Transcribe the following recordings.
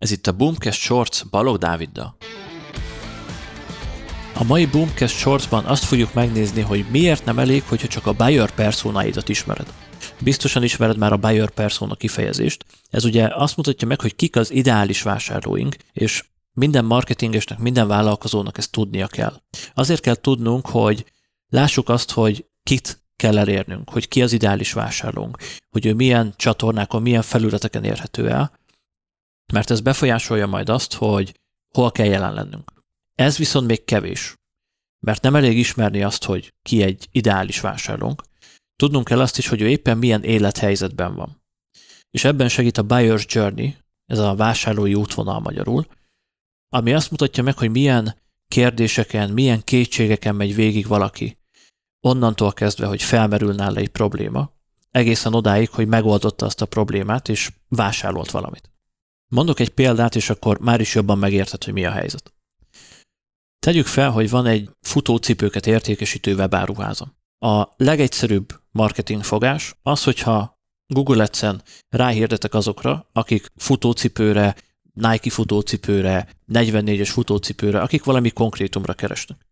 Ez itt a Boomcast Shorts Balog Dáviddal. A mai Boomcast Shortsban azt fogjuk megnézni, hogy miért nem elég, hogyha csak a buyer personáidat ismered. Biztosan ismered már a buyer persona kifejezést. Ez ugye azt mutatja meg, hogy kik az ideális vásárlóink, és minden marketingesnek, minden vállalkozónak ezt tudnia kell. Azért kell tudnunk, hogy lássuk azt, hogy kit kell elérnünk, hogy ki az ideális vásárlónk, hogy ő milyen csatornákon, milyen felületeken érhető el, mert ez befolyásolja majd azt, hogy hol kell jelen lennünk. Ez viszont még kevés, mert nem elég ismerni azt, hogy ki egy ideális vásárlónk, tudnunk kell azt is, hogy ő éppen milyen élethelyzetben van. És ebben segít a Buyer's Journey, ez a vásárlói útvonal magyarul, ami azt mutatja meg, hogy milyen kérdéseken, milyen kétségeken megy végig valaki, onnantól kezdve, hogy felmerül nála egy probléma, egészen odáig, hogy megoldotta azt a problémát, és vásárolt valamit. Mondok egy példát, és akkor már is jobban megérted, hogy mi a helyzet. Tegyük fel, hogy van egy futócipőket értékesítő webáruházam. A legegyszerűbb marketingfogás az, hogyha Google Ads-en ráhirdetek azokra, akik futócipőre, Nike futócipőre, 44-es futócipőre, akik valami konkrétumra keresnek.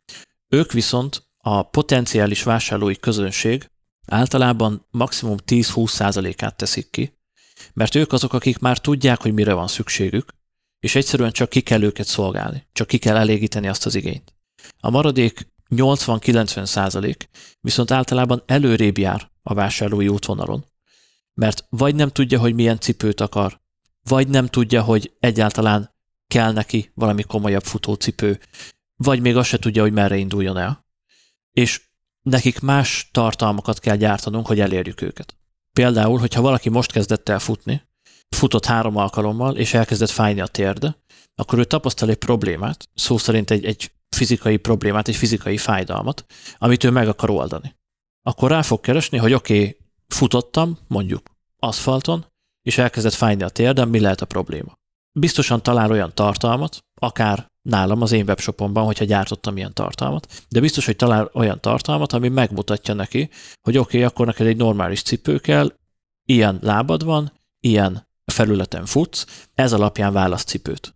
Ők viszont a potenciális vásárlói közönség általában maximum 10-20%-át teszik ki, mert ők azok, akik már tudják, hogy mire van szükségük, és egyszerűen csak ki kell őket szolgálni, csak ki kell elégíteni azt az igényt. A maradék 80-90 százalék viszont általában előrébb jár a vásárlói útvonalon, mert vagy nem tudja, hogy milyen cipőt akar, vagy nem tudja, hogy egyáltalán kell neki valami komolyabb futócipő, vagy még azt se tudja, hogy merre induljon el. És nekik más tartalmakat kell gyártanunk, hogy elérjük őket. Például, hogyha valaki most kezdett el futni, futott három alkalommal, és elkezdett fájni a térde, akkor ő tapasztal egy problémát, szó szerint egy, egy fizikai problémát, egy fizikai fájdalmat, amit ő meg akar oldani. Akkor rá fog keresni, hogy oké, okay, futottam, mondjuk aszfalton, és elkezdett fájni a térdem, mi lehet a probléma. Biztosan talál olyan tartalmat, akár nálam az én webshopomban, hogyha gyártottam ilyen tartalmat, de biztos, hogy talál olyan tartalmat, ami megmutatja neki, hogy oké, okay, akkor neked egy normális cipő kell, ilyen lábad van, ilyen felületen futsz, ez alapján választ cipőt.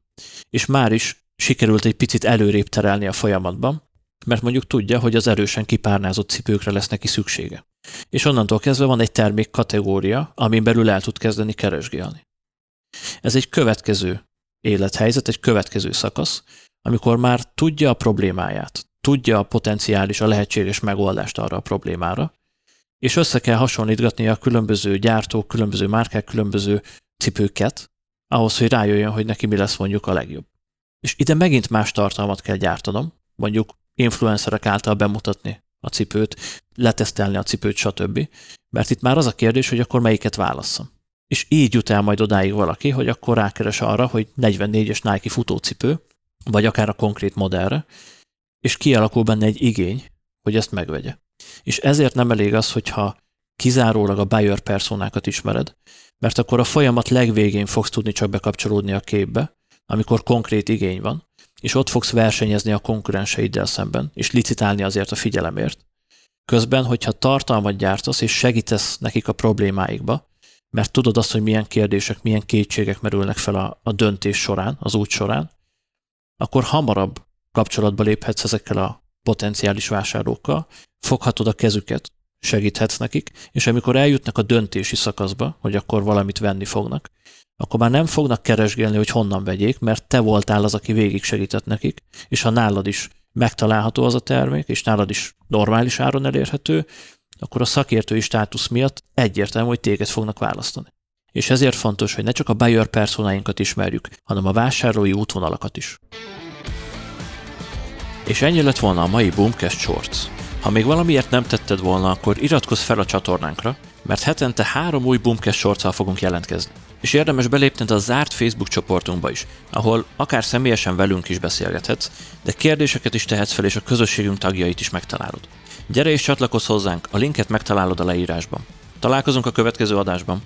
És már is sikerült egy picit előrébb terelni a folyamatban, mert mondjuk tudja, hogy az erősen kipárnázott cipőkre lesz neki szüksége. És onnantól kezdve van egy termék kategória, amin belül el tud kezdeni keresgélni. Ez egy következő élethelyzet, egy következő szakasz, amikor már tudja a problémáját, tudja a potenciális, a lehetséges megoldást arra a problémára, és össze kell hasonlítgatni a különböző gyártók, különböző márkák, különböző cipőket, ahhoz, hogy rájöjjön, hogy neki mi lesz mondjuk a legjobb. És ide megint más tartalmat kell gyártanom, mondjuk influencerek által bemutatni a cipőt, letesztelni a cipőt, stb. Mert itt már az a kérdés, hogy akkor melyiket válasszam. És így jut el majd odáig valaki, hogy akkor rákeres arra, hogy 44-es Nike futócipő, vagy akár a konkrét modellre, és kialakul benne egy igény, hogy ezt megvegye. És ezért nem elég az, hogyha kizárólag a buyer personákat ismered, mert akkor a folyamat legvégén fogsz tudni csak bekapcsolódni a képbe, amikor konkrét igény van, és ott fogsz versenyezni a konkurenseiddel szemben, és licitálni azért a figyelemért. Közben, hogyha tartalmat gyártasz, és segítesz nekik a problémáikba, mert tudod azt, hogy milyen kérdések, milyen kétségek merülnek fel a, a döntés során, az út során, akkor hamarabb kapcsolatba léphetsz ezekkel a potenciális vásárlókkal, foghatod a kezüket, segíthetsz nekik, és amikor eljutnak a döntési szakaszba, hogy akkor valamit venni fognak, akkor már nem fognak keresgélni, hogy honnan vegyék, mert te voltál az, aki végig segített nekik, és ha nálad is megtalálható az a termék, és nálad is normális áron elérhető, akkor a szakértői státusz miatt egyértelmű, hogy téged fognak választani. És ezért fontos, hogy ne csak a buyer personáinkat ismerjük, hanem a vásárlói útvonalakat is. És ennyi lett volna a mai Boomcast Shorts. Ha még valamiért nem tetted volna, akkor iratkozz fel a csatornánkra, mert hetente három új Boomcast shorts fogunk jelentkezni. És érdemes belépned a zárt Facebook csoportunkba is, ahol akár személyesen velünk is beszélgethetsz, de kérdéseket is tehetsz fel, és a közösségünk tagjait is megtalálod. Gyere és csatlakozz hozzánk, a linket megtalálod a leírásban. Találkozunk a következő adásban.